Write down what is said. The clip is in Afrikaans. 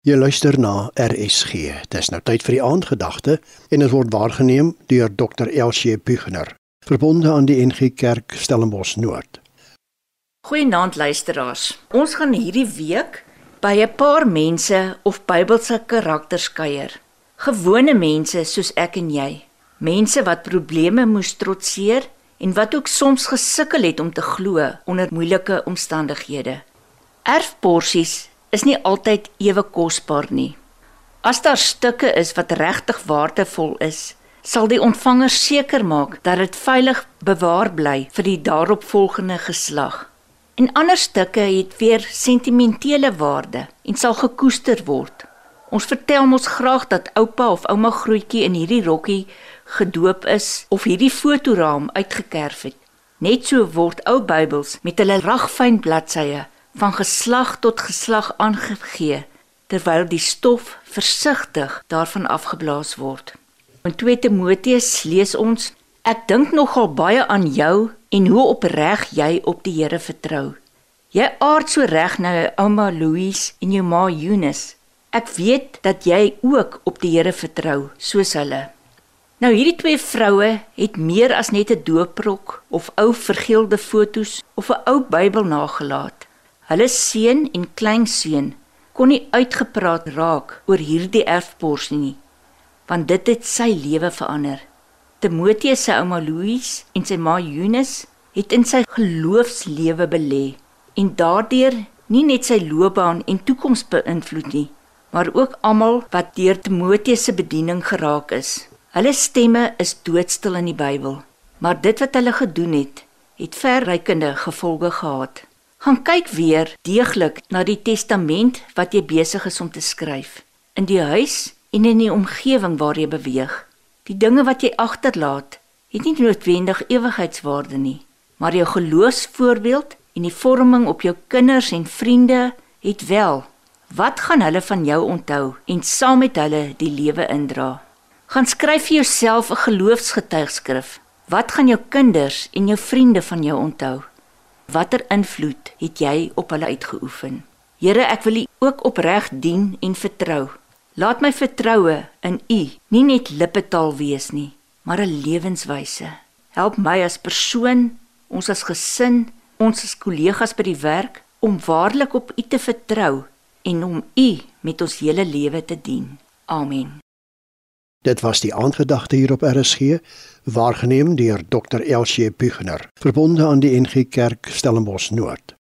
Jy luister na RSG. Dis nou tyd vir die aandgedagte en dit word waargeneem deur Dr. Elsie Pugner, verbonde aan die NG Kerk Stellenbosch Noord. Goeienaand luisteraars. Ons gaan hierdie week by 'n paar mense of Bybelse karakters kuier. Gewone mense soos ek en jy. Mense wat probleme moes trotseer en wat ook soms gesukkel het om te glo onder moeilike omstandighede. Erfporsies is nie altyd ewe kosbaar nie. As daar stukke is wat regtig waardevol is, sal die ontvanger seker maak dat dit veilig bewaar bly vir die daaropvolgende geslag. En ander stukke het weer sentimentele waarde en sal gekoester word. Ons vertel mos graag dat oupa of ouma grootjie in hierdie rokkie gedoop is of hierdie fotoraam uitgekerf het. Net so word ou Bybels met hulle ragfyn bladsye van geslag tot geslag aangegee terwyl die stof versigtig daarvan afgeblaas word. In 2 Timoteus lees ons: Ek dink nogal baie aan jou en hoe opreg jy op die Here vertrou. Jy aard so reg na jou ouma Louise en jou ma Eunice. Ek weet dat jy ook op die Here vertrou soos hulle. Nou hierdie twee vroue het meer as net 'n dooprok of ou vergeelde fotos of 'n ou Bybel nagelaat. Hulle seun en kleinseun kon nie uitgepraat raak oor hierdie erfporsie nie, want dit het sy lewe verander. Timoteus se ouma Louise en sy ma Eunice het in sy geloofslewe belê en daardeur nie net sy loopbaan en toekoms beïnvloed nie, maar ook almal wat deur Timoteus se bediening geraak is. Hulle stemme is doodstil in die Bybel, maar dit wat hulle gedoen het, het verrykende gevolge gehad gaan kyk weer deeglik na die testament wat jy besig is om te skryf in die huis en in die omgewing waar jy beweeg. Die dinge wat jy agterlaat, het nie noodwendig ewigheidswaarde nie, maar jou geloofsvoorbeeld en die vorming op jou kinders en vriende het wel. Wat gaan hulle van jou onthou en saam met hulle die lewe indra? Gaan skryf vir jouself 'n geloofsgetuigskrif. Wat gaan jou kinders en jou vriende van jou onthou? Watter invloed het jy op hulle uitgeoefen? Here, ek wil U ook opreg dien en vertrou. Laat my vertroue in U nie net lippetaal wees nie, maar 'n lewenswyse. Help my as persoon, ons as gesin, ons as kollegas by die werk om waarlik op U te vertrou en om U met ons hele lewe te dien. Amen. Dit was die aandgedagte hier op RSG, waargeneem deur Dr. Elsie Pugner, verbonde aan die NG Kerk Stellenbosch Noord.